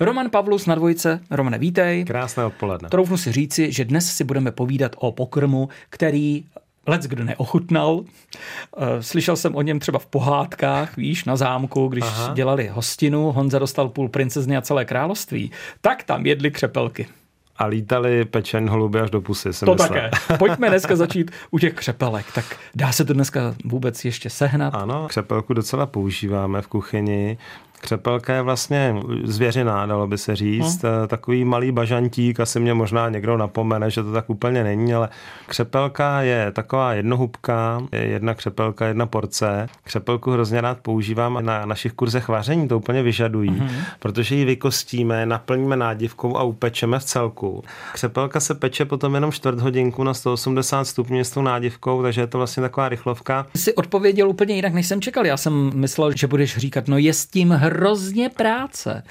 Roman Pavlus na dvojce. Romane, vítej. Krásné odpoledne. Troufnu si říci, že dnes si budeme povídat o pokrmu, který Lec kdo neochutnal. Eh, slyšel jsem o něm třeba v pohádkách, víš, na zámku, když Aha. dělali hostinu, Honza dostal půl princezny a celé království, tak tam jedli křepelky. A lítali pečen holuby až do pusy, jsem To myslel. také. Pojďme dneska začít u těch křepelek. Tak dá se to dneska vůbec ještě sehnat? Ano, křepelku docela používáme v kuchyni. Křepelka je vlastně zvěřiná, dalo by se říct. Hmm. Takový malý bažantík, asi mě možná někdo napomene, že to tak úplně není, ale křepelka je taková jednohubka, je jedna křepelka, jedna porce. Křepelku hrozně rád používám na našich kurzech vaření, to úplně vyžadují, hmm. protože ji vykostíme, naplníme nádivkou a upečeme v celku. Křepelka se peče potom jenom čtvrt hodinku na 180 stupňů s tou nádivkou, takže je to vlastně taková rychlovka. Jsi odpověděl úplně jinak, než jsem čekal. Já jsem myslel, že budeš říkat, no je s tím hrozně práce.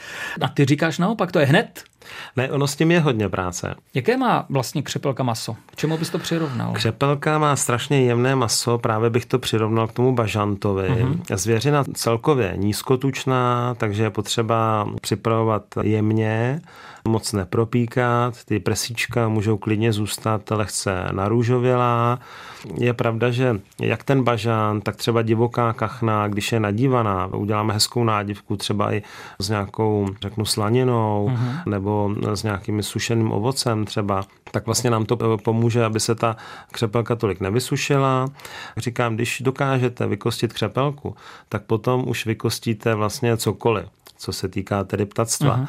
A ty říkáš naopak, to je hned. Ne, ono s tím je hodně práce. Jaké má vlastně křepelka maso? K čemu bys to přirovnal? Křepelka má strašně jemné maso, právě bych to přirovnal k tomu bažantovi. Uh-huh. Zvěřina celkově nízkotučná, takže je potřeba připravovat jemně moc nepropíkat, ty presíčka můžou klidně zůstat lehce narůžovělá. Je pravda, že jak ten bažán, tak třeba divoká kachna, když je nadívaná, uděláme hezkou nádivku třeba i s nějakou, řeknu, slaninou uh-huh. nebo s nějakým sušeným ovocem třeba, tak vlastně nám to pomůže, aby se ta křepelka tolik nevysušila. Říkám, když dokážete vykostit křepelku, tak potom už vykostíte vlastně cokoliv co se týká tedy ptactva.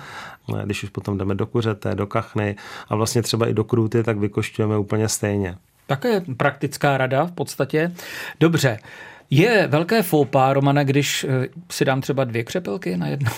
Uh-huh. Když už potom jdeme do kuřete, do kachny a vlastně třeba i do krůty, tak vykošťujeme úplně stejně. Také praktická rada v podstatě. Dobře, je velké fópa, Romana, když eh, si dám třeba dvě křepelky na jednu?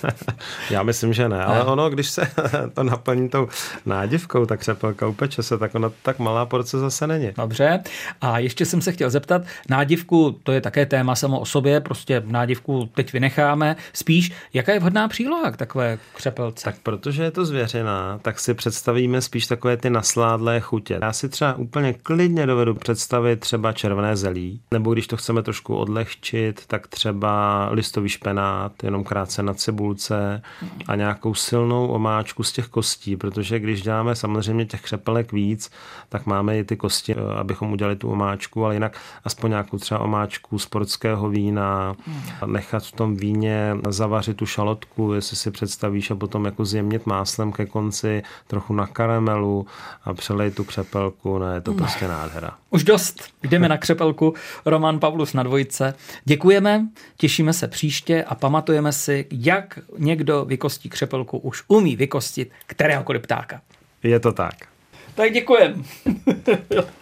Já myslím, že ne, ale ne. ono, když se to naplní tou nádivkou, tak křepelka upeče se, tak ona tak malá porce zase není. Dobře. A ještě jsem se chtěl zeptat, nádivku, to je také téma samo o sobě, prostě nádivku teď vynecháme. Spíš, jaká je vhodná příloha k takové křepelce? Tak protože je to zvěřina, tak si představíme spíš takové ty nasládlé chutě. Já si třeba úplně klidně dovedu představit třeba červené zelí, nebo když to chceme trošku odlehčit, tak třeba listový špenát, jenom krátce na cibulce a nějakou silnou omáčku z těch kostí, protože když děláme samozřejmě těch křepelek víc, tak máme i ty kosti, eh, abychom udělali tu omáčku, ale jinak aspoň nějakou třeba omáčku z portského vína, nechat v tom víně zavařit tu šalotku, jestli si představíš, a potom jako zjemnit máslem ke konci, trochu na karamelu a přelej tu křepelku, no je to prostě nádhera. Už dost, jdeme na křepelku. Roman Pavel Paulus na dvojce. Děkujeme, těšíme se příště a pamatujeme si, jak někdo vykostí křepelku už umí vykostit kteréhokoliv ptáka. Je to tak. Tak děkujeme.